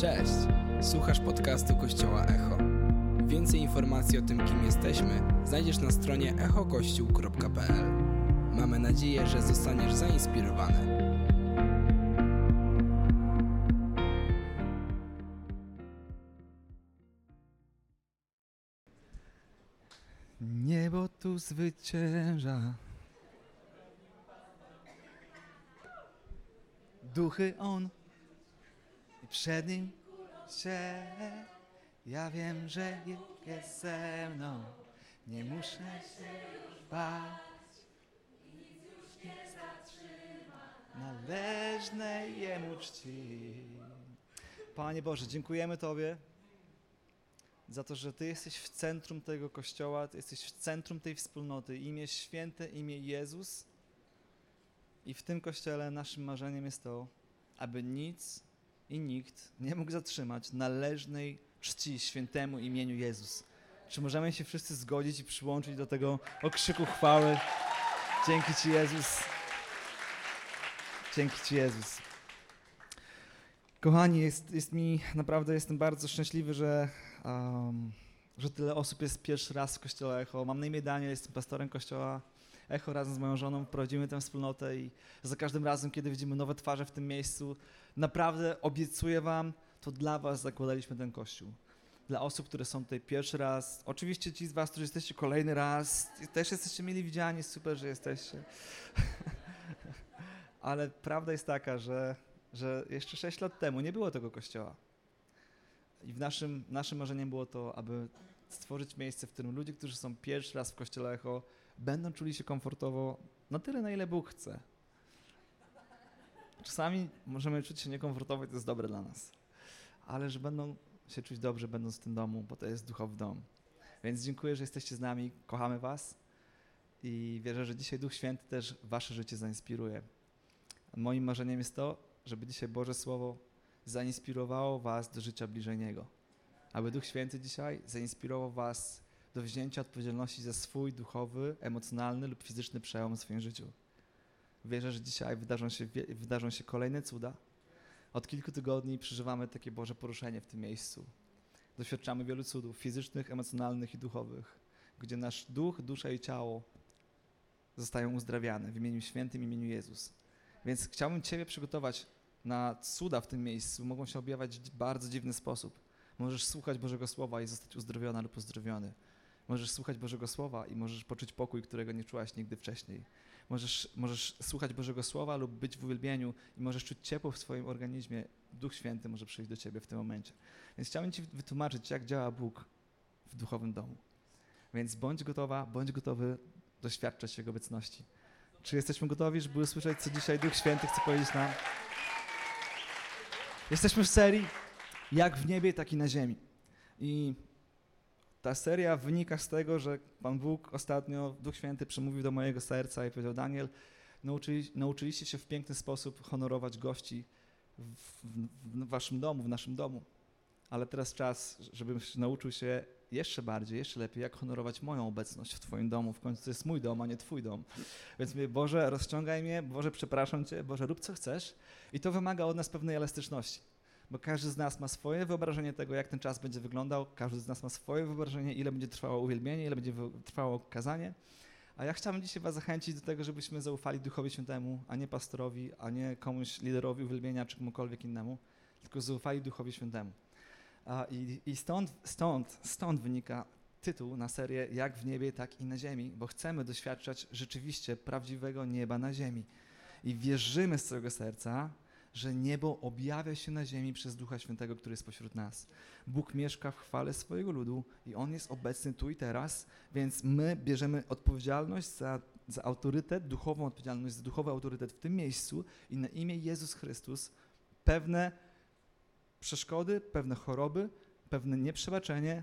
Cześć! Słuchasz podcastu Kościoła Echo. Więcej informacji o tym, kim jesteśmy, znajdziesz na stronie echokościół.pl. Mamy nadzieję, że zostaniesz zainspirowany. Niebo tu zwycięża. Duchy on przed nim się. Ja wiem, że jest ze mną. Nie muszę się już bać. Należnej Jemu czci. Panie Boże, dziękujemy Tobie za to, że Ty jesteś w centrum tego kościoła, Ty jesteś w centrum tej wspólnoty. Imię święte, imię Jezus. I w tym kościele naszym marzeniem jest to, aby nic i nikt nie mógł zatrzymać należnej czci świętemu imieniu Jezus. Czy możemy się wszyscy zgodzić i przyłączyć do tego okrzyku chwały? Dzięki Ci, Jezus. Dzięki Ci, Jezus. Kochani, jest, jest mi naprawdę, jestem bardzo szczęśliwy, że, um, że tyle osób jest pierwszy raz w Kościele Echo. Mam na imię Daniel, jestem pastorem Kościoła Echo razem z moją żoną. Prowadzimy tę wspólnotę i za każdym razem, kiedy widzimy nowe twarze w tym miejscu, naprawdę obiecuję Wam, to dla Was zakładaliśmy ten Kościół. Dla osób, które są tutaj pierwszy raz. Oczywiście ci z Was, którzy jesteście kolejny raz, też jesteście mieli widziani, super, że jesteście. Ale prawda jest taka, że że jeszcze 6 lat temu nie było tego kościoła. I w naszym, naszym marzeniem było to, aby stworzyć miejsce, w którym ludzie, którzy są pierwszy raz w kościele Echo, będą czuli się komfortowo na tyle, na ile Bóg chce. Czasami możemy czuć się niekomfortowo i to jest dobre dla nas. Ale że będą się czuć dobrze, będąc w tym domu, bo to jest duchowy dom. Więc dziękuję, że jesteście z nami, kochamy Was i wierzę, że dzisiaj Duch Święty też Wasze życie zainspiruje. Moim marzeniem jest to, żeby dzisiaj Boże Słowo zainspirowało Was do życia bliżej Niego. Aby Duch Święty dzisiaj zainspirował Was do wzięcia odpowiedzialności za swój duchowy, emocjonalny lub fizyczny przełom w swoim życiu. Wierzę, że dzisiaj wydarzą się, wydarzą się kolejne cuda. Od kilku tygodni przeżywamy takie Boże poruszenie w tym miejscu. Doświadczamy wielu cudów fizycznych, emocjonalnych i duchowych, gdzie nasz duch, dusza i ciało zostają uzdrawiane w imieniu świętym, imieniu Jezus. Więc chciałbym Ciebie przygotować na cuda w tym miejscu. Mogą się objawiać w bardzo dziwny sposób. Możesz słuchać Bożego Słowa i zostać uzdrowiona lub uzdrowiony. Możesz słuchać Bożego Słowa i możesz poczuć pokój, którego nie czułaś nigdy wcześniej. Możesz, możesz słuchać Bożego Słowa lub być w uwielbieniu i możesz czuć ciepło w swoim organizmie. Duch Święty może przyjść do Ciebie w tym momencie. Więc chciałbym Ci wytłumaczyć, jak działa Bóg w duchowym domu. Więc bądź gotowa, bądź gotowy doświadczać Jego obecności. Czy jesteśmy gotowi, żeby usłyszeć, co dzisiaj Duch Święty chce powiedzieć nam? Jesteśmy w serii jak w niebie, tak i na ziemi. I ta seria wynika z tego, że Pan Bóg ostatnio, Duch Święty przemówił do mojego serca i powiedział, Daniel, nauczyli, nauczyliście się w piękny sposób honorować gości w, w, w waszym domu, w naszym domu. Ale teraz czas, żebym nauczył się jeszcze bardziej, jeszcze lepiej, jak honorować moją obecność w Twoim domu. W końcu to jest mój dom, a nie Twój dom. Więc mówię, Boże, rozciągaj mnie, Boże, przepraszam Cię, Boże, rób co chcesz. I to wymaga od nas pewnej elastyczności. Bo każdy z nas ma swoje wyobrażenie tego, jak ten czas będzie wyglądał, każdy z nas ma swoje wyobrażenie, ile będzie trwało uwielbienie, ile będzie trwało kazanie. A ja chciałbym dzisiaj Was zachęcić do tego, żebyśmy zaufali Duchowi Świętemu, a nie pastorowi, a nie komuś liderowi uwielbienia czy komukolwiek innemu, tylko zaufali Duchowi Świętemu. I, i stąd, stąd, stąd wynika tytuł na serię Jak w niebie, tak i na ziemi, bo chcemy doświadczać rzeczywiście prawdziwego nieba na ziemi. I wierzymy z całego serca, że niebo objawia się na ziemi przez Ducha Świętego, który jest pośród nas. Bóg mieszka w chwale swojego ludu i On jest obecny tu i teraz, więc my bierzemy odpowiedzialność za, za autorytet, duchową odpowiedzialność, za duchowy autorytet w tym miejscu i na imię Jezus Chrystus pewne przeszkody, pewne choroby, pewne nieprzebaczenie,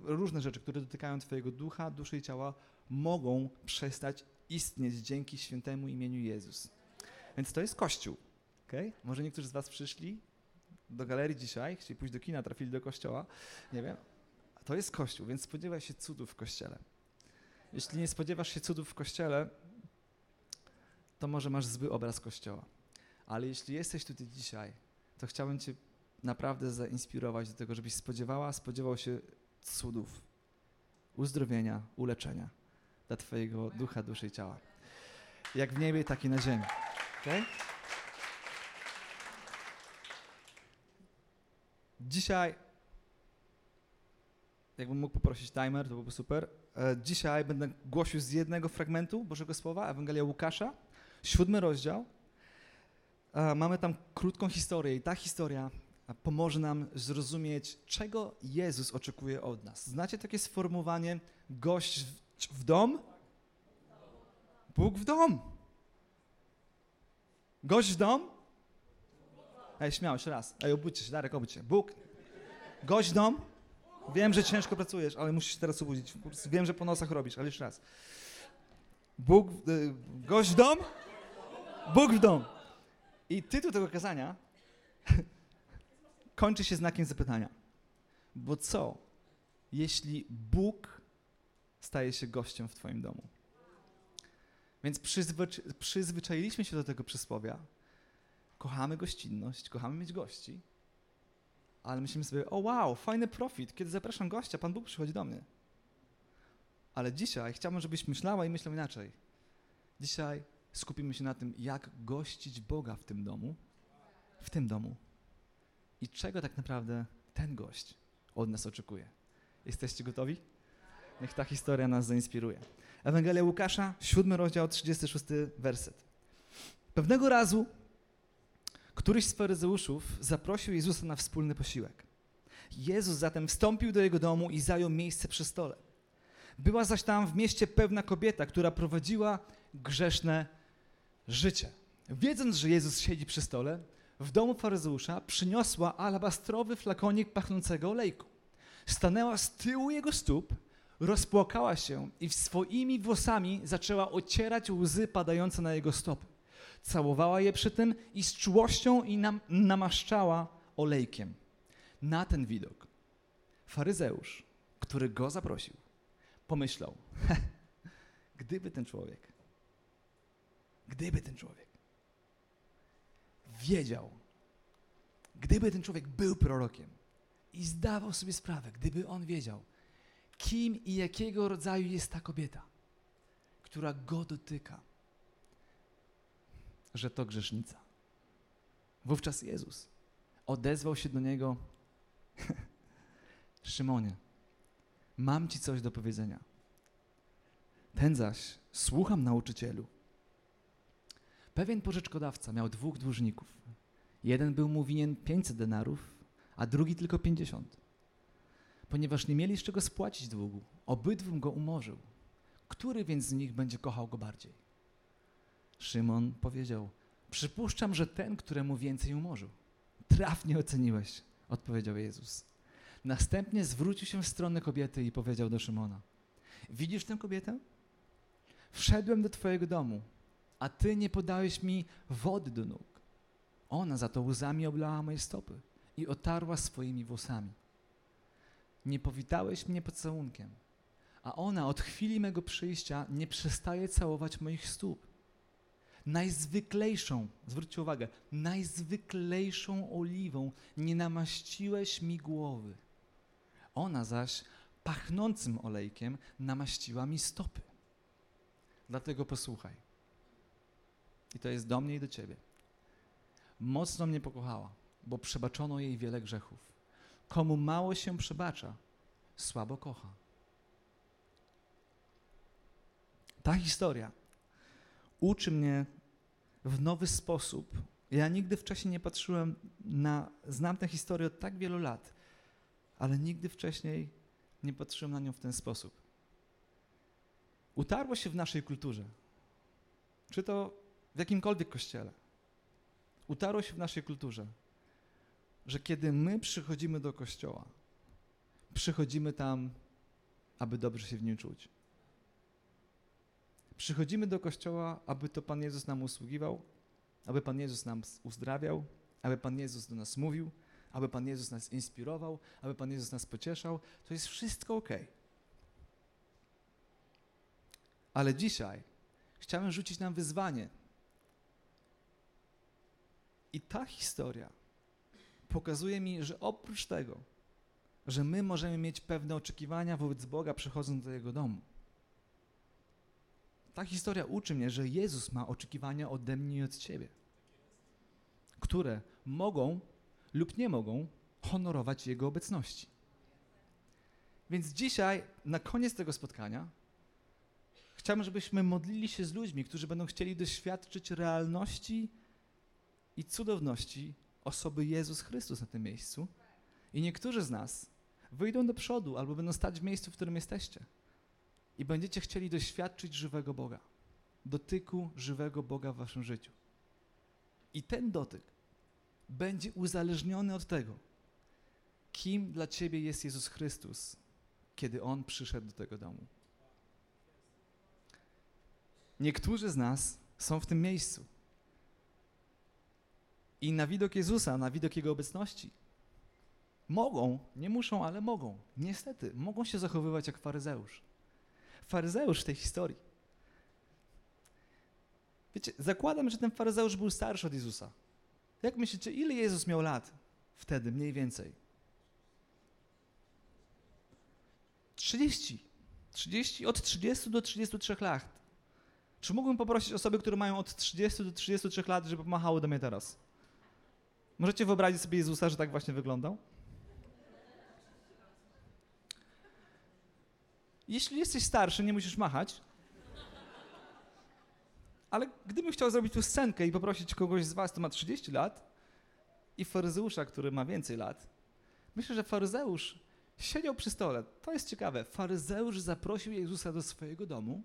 różne rzeczy, które dotykają Twojego ducha, duszy i ciała, mogą przestać istnieć dzięki świętemu imieniu Jezus. Więc to jest Kościół. Okay? Może niektórzy z Was przyszli do galerii dzisiaj, chcieli pójść do kina, trafili do kościoła, nie wiem. To jest Kościół, więc spodziewaj się cudów w Kościele. Jeśli nie spodziewasz się cudów w Kościele, to może masz zły obraz Kościoła. Ale jeśli jesteś tutaj dzisiaj, to chciałbym Cię naprawdę zainspirować do tego, żebyś spodziewała, spodziewał się cudów, uzdrowienia, uleczenia dla Twojego ducha, duszy i ciała. Jak w niebie, tak i na ziemi. Okay? Dzisiaj, jakbym mógł poprosić timer, to byłoby super. E, dzisiaj będę głosił z jednego fragmentu Bożego Słowa, Ewangelia Łukasza, siódmy rozdział. E, mamy tam krótką historię i ta historia pomoże nam zrozumieć, czego Jezus oczekuje od nas. Znacie takie sformułowanie gość w dom? Bóg w dom. Gość w dom? Ej, śmiało, jeszcze raz. Ej, obudźcie się, Darek, obudź się. Bóg. Gość dom? Wiem, że ciężko pracujesz, ale musisz się teraz obudzić. Wiem, że po nosach robisz, ale jeszcze raz. Bóg, y, gość w dom? Bóg w dom. I tytuł tego kazania kończy się znakiem zapytania. Bo co, jeśli Bóg staje się gościem w Twoim domu? Więc przyzwycz- przyzwyczailiśmy się do tego przysłowia. Kochamy gościnność, kochamy mieć gości, ale myślimy sobie, o wow, fajny profit, kiedy zapraszam gościa, Pan Bóg przychodzi do mnie. Ale dzisiaj chciałbym, żebyś myślała i myślał inaczej. Dzisiaj skupimy się na tym, jak gościć Boga w tym domu, w tym domu. I czego tak naprawdę ten gość od nas oczekuje. Jesteście gotowi? Niech ta historia nas zainspiruje. Ewangelia Łukasza, 7 rozdział, 36 werset. Pewnego razu któryś z faryzeuszów zaprosił Jezusa na wspólny posiłek. Jezus zatem wstąpił do jego domu i zajął miejsce przy stole. Była zaś tam w mieście pewna kobieta, która prowadziła grzeszne życie. Wiedząc, że Jezus siedzi przy stole, w domu faryzeusza przyniosła alabastrowy flakonik pachnącego olejku. Stanęła z tyłu jego stóp, rozpłakała się i swoimi włosami zaczęła ocierać łzy padające na jego stopy. Całowała je przy tym i z czułością i nam, namaszczała olejkiem. Na ten widok faryzeusz, który go zaprosił, pomyślał, gdyby ten człowiek, gdyby ten człowiek wiedział, gdyby ten człowiek był prorokiem i zdawał sobie sprawę, gdyby on wiedział, kim i jakiego rodzaju jest ta kobieta, która go dotyka, że to grzesznica. Wówczas Jezus odezwał się do niego: Szymonie, mam ci coś do powiedzenia. Ten zaś, słucham nauczycielu. Pewien pożyczkodawca miał dwóch dłużników. Jeden był mu winien 500 denarów, a drugi tylko 50. Ponieważ nie mieli z czego spłacić długu, obydwu go umorzył. Który więc z nich będzie kochał go bardziej? Szymon powiedział: Przypuszczam, że ten, któremu więcej umorzył. Trafnie oceniłeś, odpowiedział Jezus. Następnie zwrócił się w stronę kobiety i powiedział do Szymona: Widzisz tę kobietę? Wszedłem do Twojego domu, a Ty nie podałeś mi wody do nóg. Ona za to łzami oblała moje stopy i otarła swoimi włosami. Nie powitałeś mnie pocałunkiem, a ona od chwili mego przyjścia nie przestaje całować moich stóp najzwyklejszą, zwróćcie uwagę, najzwyklejszą oliwą nie namaściłeś mi głowy. Ona zaś pachnącym olejkiem namaściła mi stopy. Dlatego posłuchaj. I to jest do mnie i do ciebie. Mocno mnie pokochała, bo przebaczono jej wiele grzechów. Komu mało się przebacza, słabo kocha. Ta historia uczy mnie w nowy sposób. Ja nigdy wcześniej nie patrzyłem na, znam tę historię od tak wielu lat, ale nigdy wcześniej nie patrzyłem na nią w ten sposób. Utarło się w naszej kulturze, czy to w jakimkolwiek kościele, utarło się w naszej kulturze, że kiedy my przychodzimy do kościoła, przychodzimy tam, aby dobrze się w nim czuć. Przychodzimy do kościoła, aby to Pan Jezus nam usługiwał, aby Pan Jezus nam uzdrawiał, aby Pan Jezus do nas mówił, aby Pan Jezus nas inspirował, aby Pan Jezus nas pocieszał. To jest wszystko ok. Ale dzisiaj chciałem rzucić nam wyzwanie. I ta historia pokazuje mi, że oprócz tego, że my możemy mieć pewne oczekiwania wobec Boga przychodząc do Jego domu, ta historia uczy mnie, że Jezus ma oczekiwania ode mnie i od Ciebie, które mogą lub nie mogą honorować Jego obecności. Więc dzisiaj, na koniec tego spotkania, chciałbym, żebyśmy modlili się z ludźmi, którzy będą chcieli doświadczyć realności i cudowności osoby Jezus Chrystus na tym miejscu. I niektórzy z nas wyjdą do przodu albo będą stać w miejscu, w którym jesteście. I będziecie chcieli doświadczyć żywego Boga. Dotyku żywego Boga w waszym życiu. I ten dotyk będzie uzależniony od tego, kim dla ciebie jest Jezus Chrystus, kiedy On przyszedł do tego domu. Niektórzy z nas są w tym miejscu. I na widok Jezusa, na widok Jego obecności, mogą, nie muszą, ale mogą, niestety, mogą się zachowywać jak faryzeusz. Faryzeusz w tej historii. Wiecie, zakładam, że ten faryzeusz był starszy od Jezusa. Jak myślicie, ile Jezus miał lat wtedy, mniej więcej? 30. 30 od 30 do 33 lat. Czy mógłbym poprosić osoby, które mają od 30 do 33 lat, żeby pomachały do mnie teraz? Możecie wyobrazić sobie Jezusa, że tak właśnie wyglądał? Jeśli jesteś starszy, nie musisz machać. Ale gdybym chciał zrobić tu scenkę i poprosić kogoś z was, kto ma 30 lat i faryzeusza, który ma więcej lat, myślę, że faryzeusz siedział przy stole. To jest ciekawe. Faryzeusz zaprosił Jezusa do swojego domu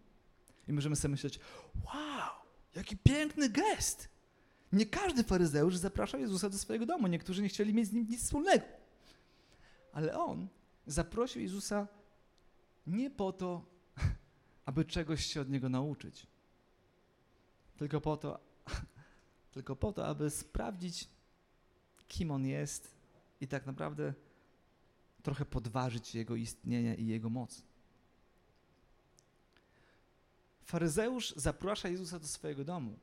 i możemy sobie myśleć, wow, jaki piękny gest. Nie każdy faryzeusz zapraszał Jezusa do swojego domu. Niektórzy nie chcieli mieć z nim nic wspólnego. Ale on zaprosił Jezusa nie po to, aby czegoś się od niego nauczyć, tylko po to, tylko po to, aby sprawdzić, kim on jest i tak naprawdę trochę podważyć jego istnienie i jego moc. Faryzeusz zaprasza Jezusa do swojego domu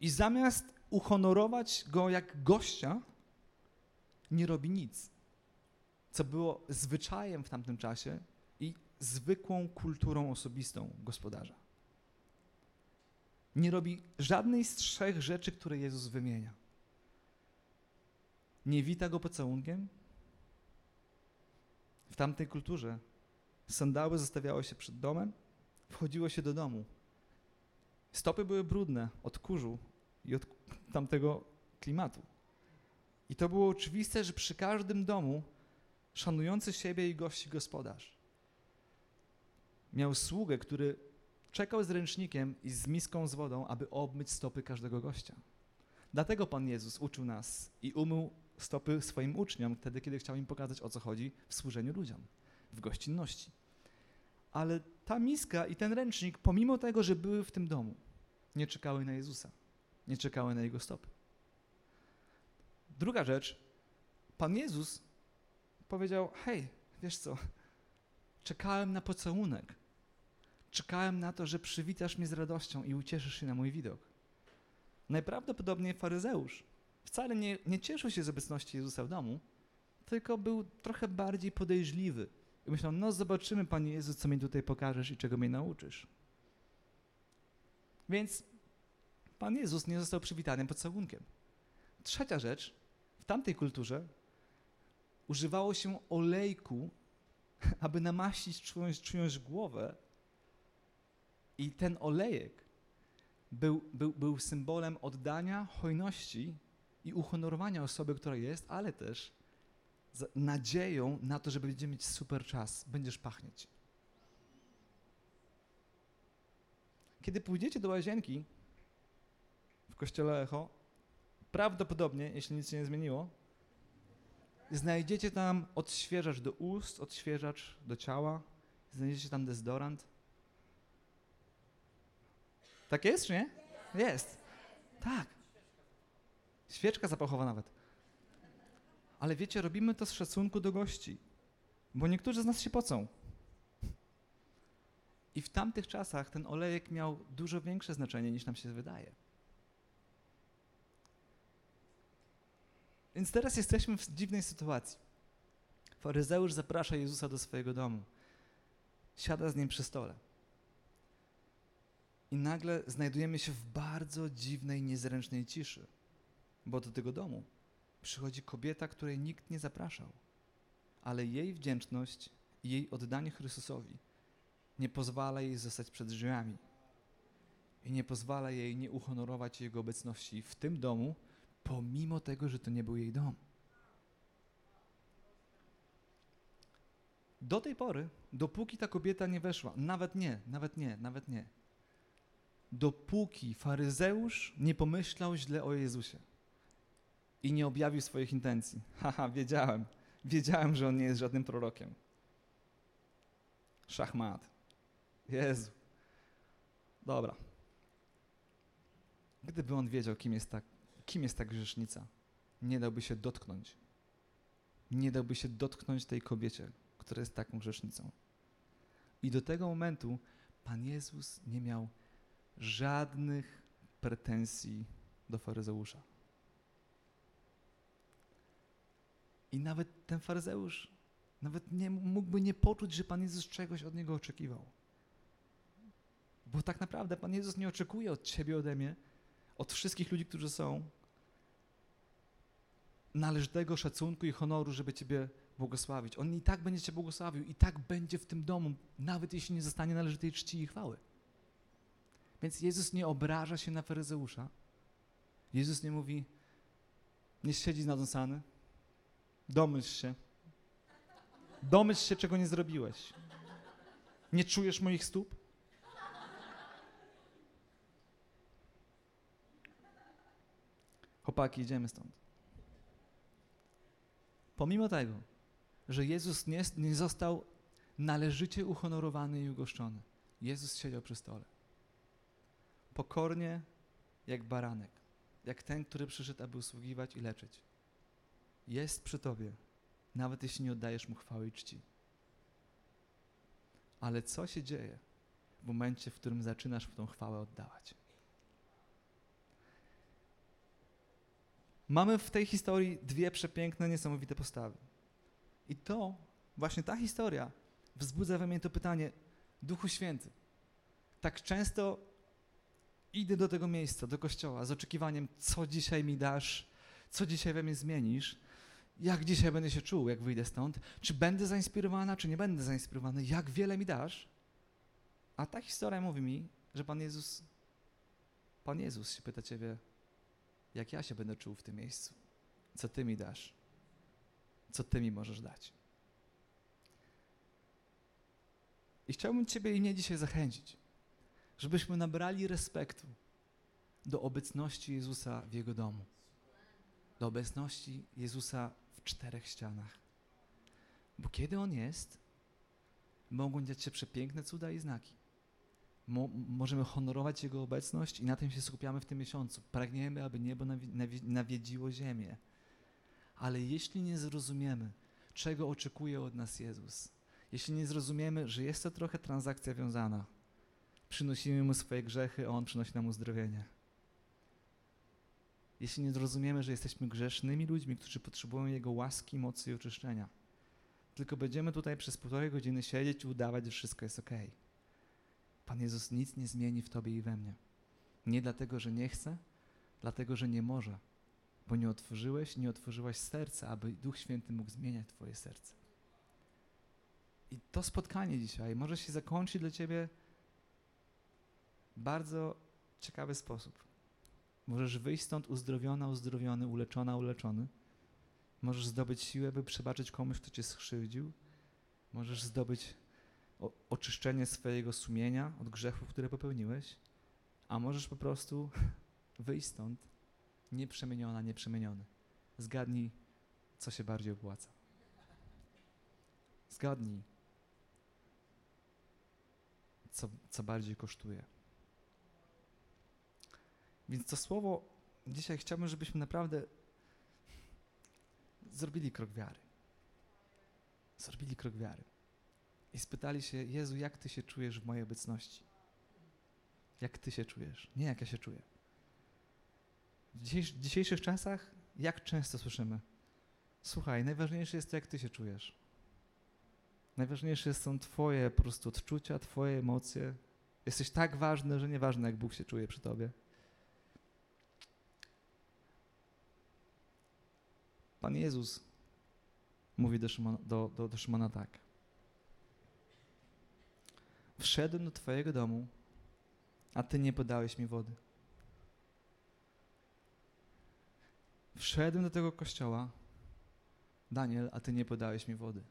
i zamiast uhonorować go jak gościa, nie robi nic, co było zwyczajem w tamtym czasie zwykłą kulturą osobistą gospodarza. Nie robi żadnej z trzech rzeczy, które Jezus wymienia. Nie wita go pocałunkiem, w tamtej kulturze sandały zostawiało się przed domem, wchodziło się do domu. Stopy były brudne od kurzu i od tamtego klimatu. I to było oczywiste, że przy każdym domu szanujący siebie i gości gospodarz miał sługę, który czekał z ręcznikiem i z miską z wodą, aby obmyć stopy każdego gościa. Dlatego Pan Jezus uczył nas i umył stopy swoim uczniom wtedy, kiedy chciał im pokazać, o co chodzi w służeniu ludziom, w gościnności. Ale ta miska i ten ręcznik, pomimo tego, że były w tym domu, nie czekały na Jezusa, nie czekały na Jego stopy. Druga rzecz, Pan Jezus powiedział, hej, wiesz co, czekałem na pocałunek, czekałem na to, że przywitasz mnie z radością i ucieszysz się na mój widok. Najprawdopodobniej faryzeusz wcale nie, nie cieszył się z obecności Jezusa w domu, tylko był trochę bardziej podejrzliwy. I myślał, no zobaczymy, Panie Jezu, co mi tutaj pokażesz i czego mnie nauczysz. Więc Pan Jezus nie został przywitany pocałunkiem. Trzecia rzecz, w tamtej kulturze używało się olejku, aby namaścić czyjąś, czyjąś głowę i ten olejek był, był, był symbolem oddania hojności i uhonorowania osoby, która jest, ale też nadzieją na to, że będziemy mieć super czas, będziesz pachnieć. Kiedy pójdziecie do łazienki w kościele Echo, prawdopodobnie, jeśli nic się nie zmieniło, znajdziecie tam odświeżacz do ust, odświeżacz do ciała, znajdziecie tam dezodorant. Tak jest, czy nie? Jest. Tak. Świeczka zapachowa nawet. Ale wiecie, robimy to z szacunku do gości, bo niektórzy z nas się pocą. I w tamtych czasach ten olejek miał dużo większe znaczenie niż nam się wydaje. Więc teraz jesteśmy w dziwnej sytuacji. Faryzeusz zaprasza Jezusa do swojego domu. Siada z nim przy stole. I nagle znajdujemy się w bardzo dziwnej, niezręcznej ciszy, bo do tego domu przychodzi kobieta, której nikt nie zapraszał, ale jej wdzięczność i jej oddanie Chrystusowi nie pozwala jej zostać przed drzwiami. I nie pozwala jej nie uhonorować Jego obecności w tym domu, pomimo tego, że to nie był jej dom. Do tej pory, dopóki ta kobieta nie weszła, nawet nie, nawet nie, nawet nie, dopóki faryzeusz nie pomyślał źle o Jezusie i nie objawił swoich intencji. Haha, wiedziałem, wiedziałem, że on nie jest żadnym prorokiem. Szachmat. Jezu. Dobra. Gdyby on wiedział, kim jest ta, kim jest ta grzesznica, nie dałby się dotknąć. Nie dałby się dotknąć tej kobiecie, która jest taką grzesznicą. I do tego momentu Pan Jezus nie miał żadnych pretensji do faryzeusza. I nawet ten faryzeusz nawet nie mógłby nie poczuć, że Pan Jezus czegoś od niego oczekiwał. Bo tak naprawdę Pan Jezus nie oczekuje od ciebie, ode mnie, od wszystkich ludzi, którzy są, należytego szacunku i honoru, żeby Ciebie błogosławić. On i tak będzie Cię błogosławił, i tak będzie w tym domu, nawet jeśli nie zostanie należytej czci i chwały. Więc Jezus nie obraża się na faryzeusza. Jezus nie mówi, nie siedzi nadąsany, domyśl się. Domyśl się, czego nie zrobiłeś. Nie czujesz moich stóp? Chłopaki, idziemy stąd. Pomimo tego, że Jezus nie, nie został należycie uhonorowany i ugoszczony, Jezus siedział przy stole. Pokornie, jak baranek, jak ten, który przyszedł, aby usługiwać i leczyć. Jest przy tobie, nawet jeśli nie oddajesz mu chwały i czci. Ale co się dzieje w momencie, w którym zaczynasz w tą chwałę oddawać? Mamy w tej historii dwie przepiękne, niesamowite postawy. I to, właśnie ta historia, wzbudza we mnie to pytanie, Duchu Święty, tak często idę do tego miejsca, do kościoła z oczekiwaniem, co dzisiaj mi dasz, co dzisiaj we mnie zmienisz, jak dzisiaj będę się czuł, jak wyjdę stąd, czy będę zainspirowana, czy nie będę zainspirowany, jak wiele mi dasz. A ta historia mówi mi, że Pan Jezus, Pan Jezus się pyta Ciebie, jak ja się będę czuł w tym miejscu, co Ty mi dasz, co Ty mi możesz dać. I chciałbym Ciebie i mnie dzisiaj zachęcić, żebyśmy nabrali respektu do obecności Jezusa w Jego domu, do obecności Jezusa w czterech ścianach. Bo kiedy On jest, mogą dziać się przepiękne cuda i znaki. Mo możemy honorować Jego obecność i na tym się skupiamy w tym miesiącu. Pragniemy, aby niebo nawi nawi nawiedziło ziemię. Ale jeśli nie zrozumiemy, czego oczekuje od nas Jezus, jeśli nie zrozumiemy, że jest to trochę transakcja wiązana, przynosimy Mu swoje grzechy, a On przynosi nam uzdrowienie. Jeśli nie zrozumiemy, że jesteśmy grzesznymi ludźmi, którzy potrzebują Jego łaski, mocy i oczyszczenia, tylko będziemy tutaj przez półtorej godziny siedzieć i udawać, że wszystko jest ok. Pan Jezus nic nie zmieni w Tobie i we mnie. Nie dlatego, że nie chce, dlatego, że nie może, bo nie otworzyłeś, nie otworzyłaś serca, aby Duch Święty mógł zmieniać Twoje serce. I to spotkanie dzisiaj może się zakończyć dla Ciebie bardzo ciekawy sposób. Możesz wyjść stąd uzdrowiona, uzdrowiony, uleczona, uleczony. Możesz zdobyć siłę, by przebaczyć komuś, kto Cię skrzywdził. Możesz zdobyć o, oczyszczenie swojego sumienia od grzechów, które popełniłeś. A możesz po prostu wyjść stąd nieprzemieniona, nieprzemieniony. Zgadnij, co się bardziej opłaca. Zgadnij, co, co bardziej kosztuje. Więc to słowo dzisiaj chciałbym, żebyśmy naprawdę zrobili krok wiary. Zrobili krok wiary. I spytali się, Jezu, jak Ty się czujesz w mojej obecności? Jak Ty się czujesz? Nie jak ja się czuję. W dzisiejszych czasach, jak często słyszymy, Słuchaj, najważniejsze jest to, jak ty się czujesz. Najważniejsze są twoje po prostu odczucia, twoje emocje. Jesteś tak ważny, że nieważne, jak Bóg się czuje przy tobie. Pan Jezus mówi do Szymona, do, do, do Szymona tak. Wszedłem do twojego domu, a ty nie podałeś mi wody. Wszedłem do tego kościoła, Daniel, a ty nie podałeś mi wody.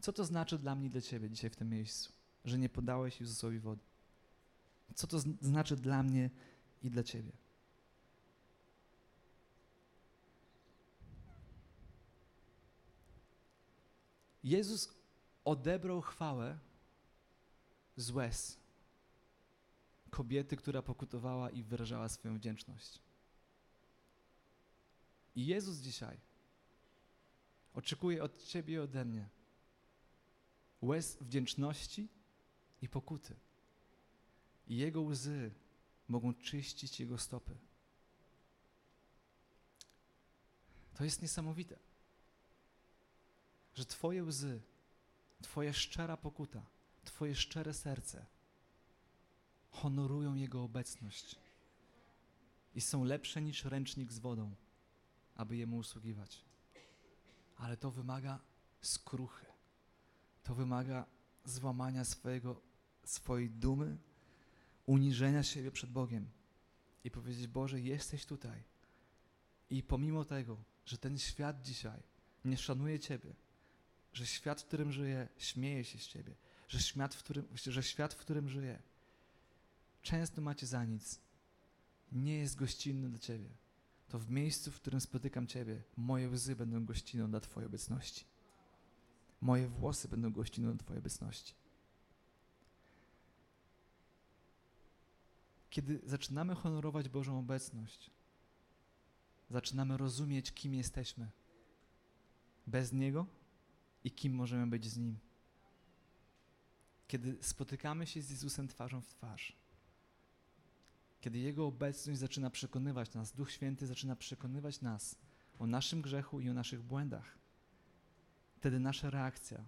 Co to znaczy dla mnie i dla ciebie dzisiaj w tym miejscu, że nie podałeś Jezusowi wody? Co to znaczy dla mnie i dla ciebie? Jezus odebrał chwałę z łez kobiety, która pokutowała i wyrażała swoją wdzięczność. I Jezus dzisiaj oczekuje od Ciebie i ode mnie łez wdzięczności i pokuty. I Jego łzy mogą czyścić Jego stopy. To jest niesamowite, że Twoje łzy, Twoja szczera pokuta, Twoje szczere serce honorują Jego obecność i są lepsze niż ręcznik z wodą, aby Jemu usługiwać. Ale to wymaga skruchy. To wymaga złamania swojego, swojej dumy, uniżenia siebie przed Bogiem i powiedzieć: Boże, jesteś tutaj. I pomimo tego, że ten świat dzisiaj nie szanuje Ciebie, że świat, w którym żyję, śmieje się z Ciebie, że świat, w którym, że świat, w którym żyję, często macie za nic, nie jest gościnny dla Ciebie, to w miejscu, w którym spotykam Ciebie, moje łzy będą gościną dla Twojej obecności. Moje włosy będą gościną dla Twojej obecności. Kiedy zaczynamy honorować Bożą obecność, zaczynamy rozumieć, kim jesteśmy bez Niego i kim możemy być z Nim. Kiedy spotykamy się z Jezusem twarzą w twarz, kiedy Jego obecność zaczyna przekonywać nas, Duch Święty zaczyna przekonywać nas o naszym grzechu i o naszych błędach, wtedy nasza reakcja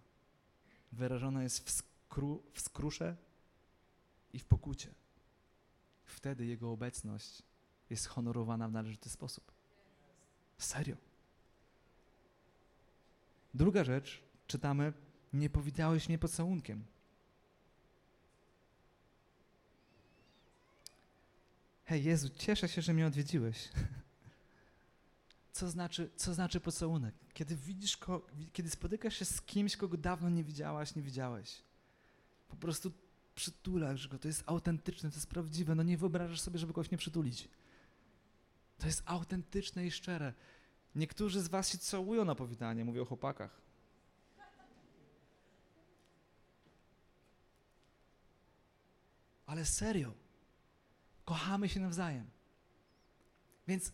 wyrażona jest w, skru, w skrusze i w pokucie. Wtedy Jego obecność jest honorowana w należyty sposób. Serio. Druga rzecz, czytamy, nie powitałeś mnie pocałunkiem. Hej Jezu, cieszę się, że mnie odwiedziłeś. Co znaczy, co znaczy pocałunek? Kiedy widzisz, ko, kiedy spotykasz się z kimś, kogo dawno nie widziałaś, nie widziałeś. Po prostu przytulasz go, to jest autentyczne, to jest prawdziwe. No nie wyobrażasz sobie, żeby kogoś nie przytulić. To jest autentyczne i szczere. Niektórzy z was się całują na powitanie, mówię o chłopakach. Ale serio, kochamy się nawzajem. Więc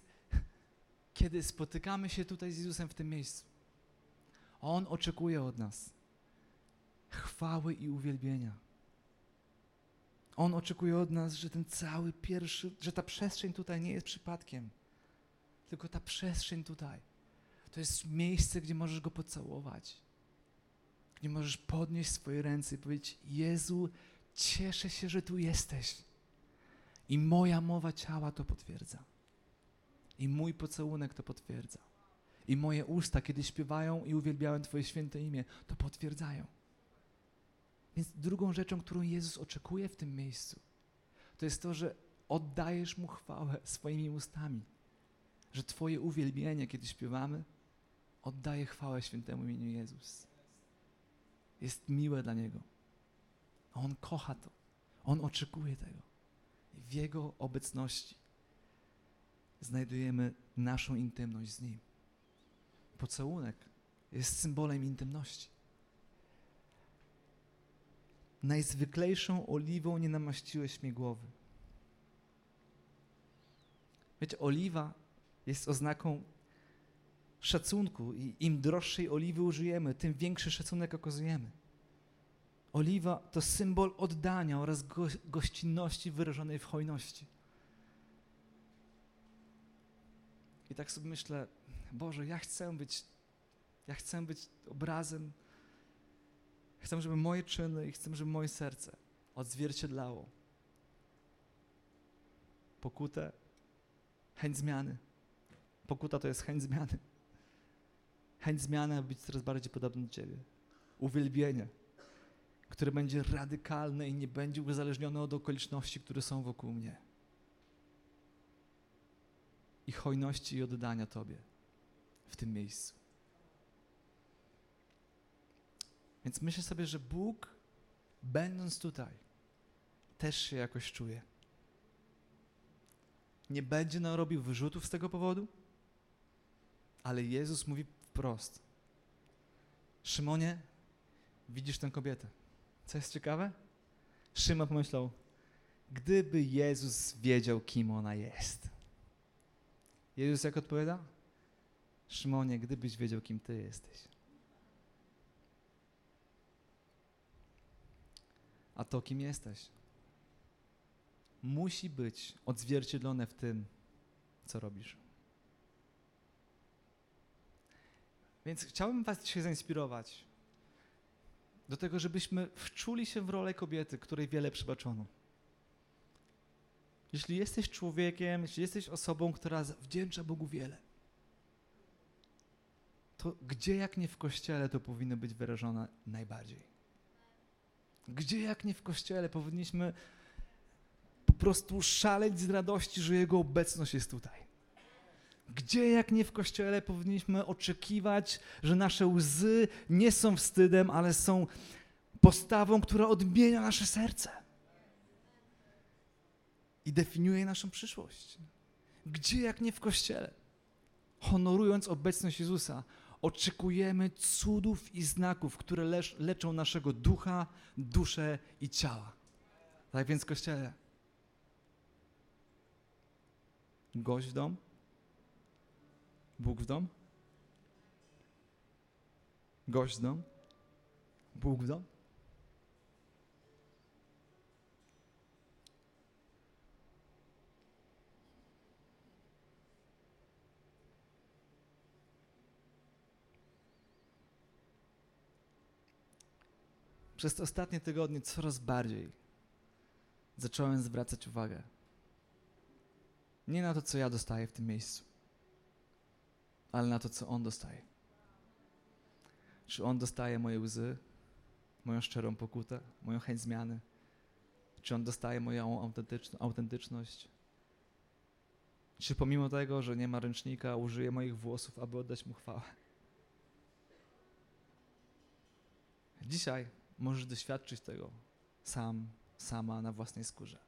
kiedy spotykamy się tutaj z Jezusem w tym miejscu, On oczekuje od nas chwały i uwielbienia. On oczekuje od nas, że ten cały pierwszy, że ta przestrzeń tutaj nie jest przypadkiem, tylko ta przestrzeń tutaj to jest miejsce, gdzie możesz Go pocałować, gdzie możesz podnieść swoje ręce i powiedzieć: Jezu, cieszę się, że tu jesteś. I moja mowa ciała to potwierdza. I mój pocałunek to potwierdza. I moje usta, kiedy śpiewają i uwielbiałem Twoje święte imię, to potwierdzają. Więc drugą rzeczą, którą Jezus oczekuje w tym miejscu, to jest to, że oddajesz Mu chwałę swoimi ustami. Że Twoje uwielbienie, kiedy śpiewamy, oddaje chwałę świętemu imieniu Jezus. Jest miłe dla Niego. On kocha to. On oczekuje tego. I w Jego obecności znajdujemy naszą intymność z Nim. Pocałunek jest symbolem intymności. Najzwyklejszą oliwą nie namaściłeś mi głowy. Wiecie, oliwa jest oznaką szacunku i im droższej oliwy użyjemy, tym większy szacunek okazujemy. Oliwa to symbol oddania oraz go gościnności wyrażonej w hojności. tak sobie myślę, Boże, ja chcę być, ja chcę być obrazem, chcę, żeby moje czyny i chcę, żeby moje serce odzwierciedlało pokutę, chęć zmiany. Pokuta to jest chęć zmiany. Chęć zmiany, aby być coraz bardziej podobny do Ciebie. Uwielbienie, które będzie radykalne i nie będzie uzależnione od okoliczności, które są wokół mnie. I hojności i oddania Tobie w tym miejscu. Więc myślę sobie, że Bóg, będąc tutaj, też się jakoś czuje. Nie będzie nam robił wyrzutów z tego powodu, ale Jezus mówi wprost. Szymonie, widzisz tę kobietę. Co jest ciekawe? Szymon pomyślał, gdyby Jezus wiedział, kim ona jest. Jezus jak odpowiada? Szymonie, gdybyś wiedział, kim ty jesteś. A to, kim jesteś, musi być odzwierciedlone w tym, co robisz. Więc chciałbym Was dzisiaj zainspirować do tego, żebyśmy wczuli się w rolę kobiety, której wiele przebaczono. Jeśli jesteś człowiekiem, jeśli jesteś osobą, która wdzięcza Bogu wiele, to gdzie jak nie w kościele to powinno być wyrażone najbardziej? Gdzie jak nie w kościele powinniśmy po prostu szaleć z radości, że Jego obecność jest tutaj? Gdzie jak nie w kościele powinniśmy oczekiwać, że nasze łzy nie są wstydem, ale są postawą, która odmienia nasze serce i definiuje naszą przyszłość? Gdzie jak nie w kościele? Honorując obecność Jezusa, oczekujemy cudów i znaków, które lecz, leczą naszego ducha, duszę i ciała. Tak więc, kościele, gość w dom, Bóg w dom, gość w dom, Bóg w dom. Przez te ostatnie tygodnie coraz bardziej zacząłem zwracać uwagę nie na to, co ja dostaję w tym miejscu, ale na to, co On dostaje. Czy On dostaje moje łzy, moją szczerą pokutę, moją chęć zmiany? Czy On dostaje moją autentyczność? Czy pomimo tego, że nie ma ręcznika, użyje moich włosów, aby oddać Mu chwałę? Dzisiaj możesz doświadczyć tego sam, sama na własnej skórze.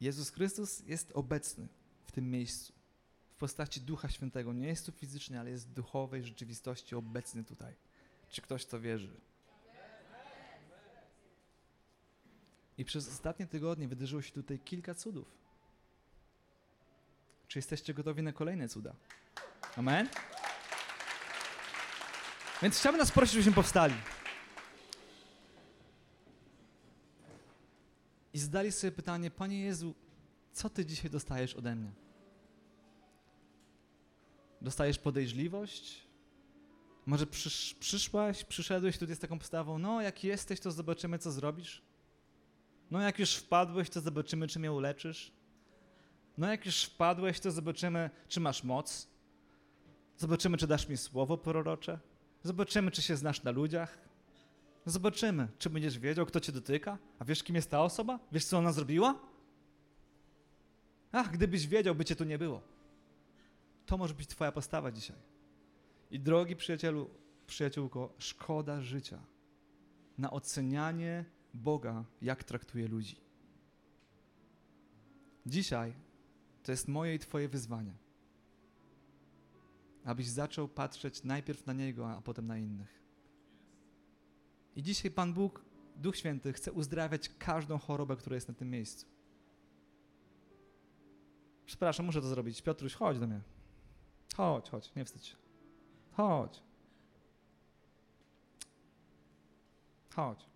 Jezus Chrystus jest obecny w tym miejscu w postaci Ducha Świętego. Nie jest tu fizycznie, ale jest duchowej rzeczywistości obecny tutaj. Czy ktoś to wierzy? I przez ostatnie tygodnie wydarzyło się tutaj kilka cudów. Czy jesteście gotowi na kolejne cuda? Amen? Więc chciałbym nas prosić, żebyśmy powstali. I zadali sobie pytanie, Panie Jezu, co Ty dzisiaj dostajesz ode mnie? Dostajesz podejrzliwość? Może przysz, przyszłaś, przyszedłeś tutaj z taką postawą, no jak jesteś, to zobaczymy, co zrobisz. No jak już wpadłeś, to zobaczymy, czy mnie uleczysz. No jak już wpadłeś, to zobaczymy, czy masz moc. Zobaczymy, czy dasz mi słowo prorocze. Zobaczymy, czy się znasz na ludziach. Zobaczymy, czy będziesz wiedział, kto cię dotyka. A wiesz, kim jest ta osoba? Wiesz, co ona zrobiła? Ach, gdybyś wiedział, by cię tu nie było. To może być twoja postawa dzisiaj. I drogi przyjacielu, przyjaciółko, szkoda życia na ocenianie Boga, jak traktuje ludzi. Dzisiaj to jest moje i twoje wyzwanie abyś zaczął patrzeć najpierw na Niego, a potem na innych. I dzisiaj Pan Bóg, Duch Święty, chce uzdrawiać każdą chorobę, która jest na tym miejscu. Przepraszam, muszę to zrobić. Piotruś, chodź do mnie. Chodź, chodź, nie wstydź się. Chodź. Chodź.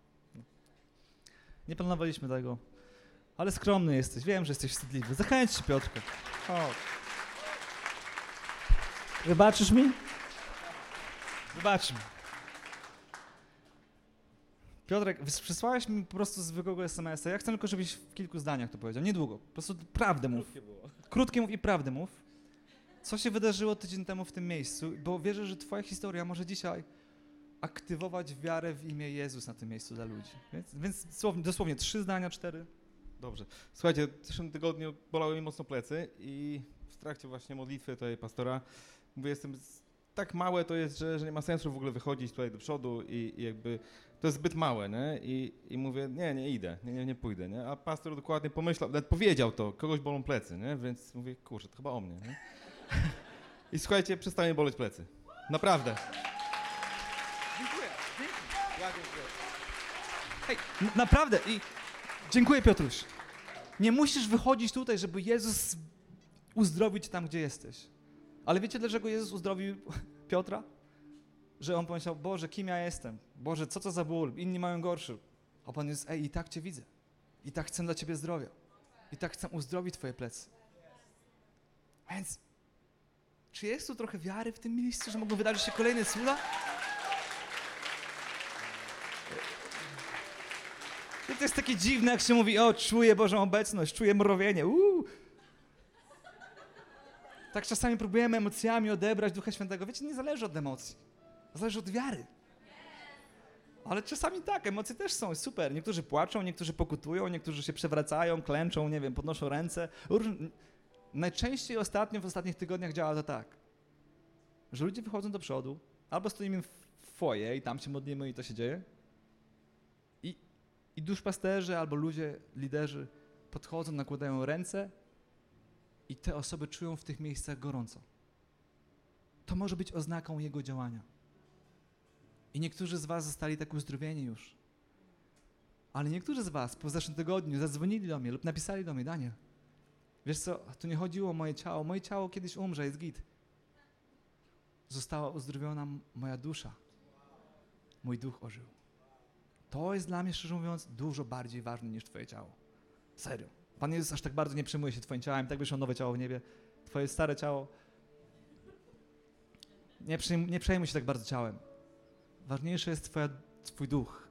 Nie planowaliśmy tego, ale skromny jesteś. Wiem, że jesteś wstydliwy. Zachęć się, Piotrko. Chodź. Wybaczysz mi? Wybacz mi. Piotrek, przysłałeś mi po prostu zwykłego SMS-a. Ja chcę tylko, żebyś w kilku zdaniach to powiedział. Niedługo. Po prostu prawdę mów. Krótkie mów i prawdę mów. Co się wydarzyło tydzień temu w tym miejscu? Bo wierzę, że twoja historia może dzisiaj aktywować wiarę w imię Jezus na tym miejscu dla ludzi. Więc, więc dosłownie, dosłownie trzy zdania, cztery. Dobrze. Słuchajcie, w zeszłym tygodniu bolały mi mocno plecy i w trakcie właśnie modlitwy tutaj pastora mówię, jestem tak małe to jest, że, że nie ma sensu w ogóle wychodzić tutaj do przodu i, i jakby to jest zbyt małe, nie? I, I mówię, nie, nie idę, nie, nie, nie pójdę, nie? A pastor dokładnie pomyślał, nawet powiedział to, kogoś bolą plecy, nie? Więc mówię, kurczę, to chyba o mnie, nie? I słuchajcie, przestały boleć plecy. Naprawdę. Dziękuję. Ja dziękuję. Hej, n- naprawdę i dziękuję Piotruś. Nie musisz wychodzić tutaj, żeby Jezus uzdrowił cię tam, gdzie jesteś. Ale wiecie, dlaczego Jezus uzdrowił Piotra? Że on pomyślał, Boże, kim ja jestem? Boże, co to za ból? Inni mają gorszy. A Pan jest, ej, i tak cię widzę. I tak chcę dla ciebie zdrowia. I tak chcę uzdrowić twoje plecy. Więc, czy jest tu trochę wiary w tym miejscu, że mogą wydarzyć się kolejne cuda? To jest takie dziwne, jak się mówi, o, czuję Bożą obecność, czuję mrowienie, uuu. Tak czasami próbujemy emocjami odebrać Ducha Świętego. Wiecie, nie zależy od emocji. Zależy od wiary. Ale czasami tak, emocje też są, super. Niektórzy płaczą, niektórzy pokutują, niektórzy się przewracają, klęczą, nie wiem, podnoszą ręce. Najczęściej ostatnio, w ostatnich tygodniach działa to tak, że ludzie wychodzą do przodu, albo stoimy w foje i tam się modlimy i to się dzieje, i duszpasterzy albo ludzie, liderzy podchodzą, nakładają ręce i te osoby czują w tych miejscach gorąco. To może być oznaką Jego działania. I niektórzy z Was zostali tak uzdrowieni już. Ale niektórzy z Was po zeszłym tygodniu zadzwonili do mnie lub napisali do mnie, Daniel, wiesz co, tu nie chodziło o moje ciało, moje ciało kiedyś umrze, jest git. Została uzdrowiona moja dusza. Mój duch ożył. To jest dla mnie, szczerze mówiąc, dużo bardziej ważne niż Twoje ciało. Serio. Pan Jezus aż tak bardzo nie przejmuje się Twoim ciałem, tak byś miał nowe ciało w niebie. Twoje stare ciało. Nie, przejm, nie przejmuj się tak bardzo ciałem. Ważniejszy jest twoja, Twój duch,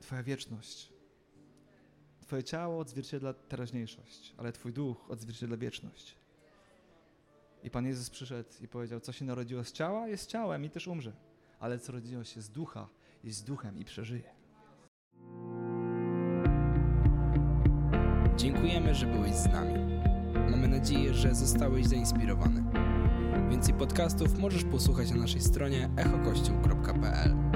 Twoja wieczność. Twoje ciało odzwierciedla teraźniejszość, ale Twój duch odzwierciedla wieczność. I Pan Jezus przyszedł i powiedział: Co się narodziło z ciała, jest ciałem i też umrze. Ale co rodziło się z ducha, jest duchem i przeżyje. Dziękujemy, że byłeś z nami. Mamy nadzieję, że zostałeś zainspirowany. Więcej podcastów możesz posłuchać na naszej stronie echokościół.pl.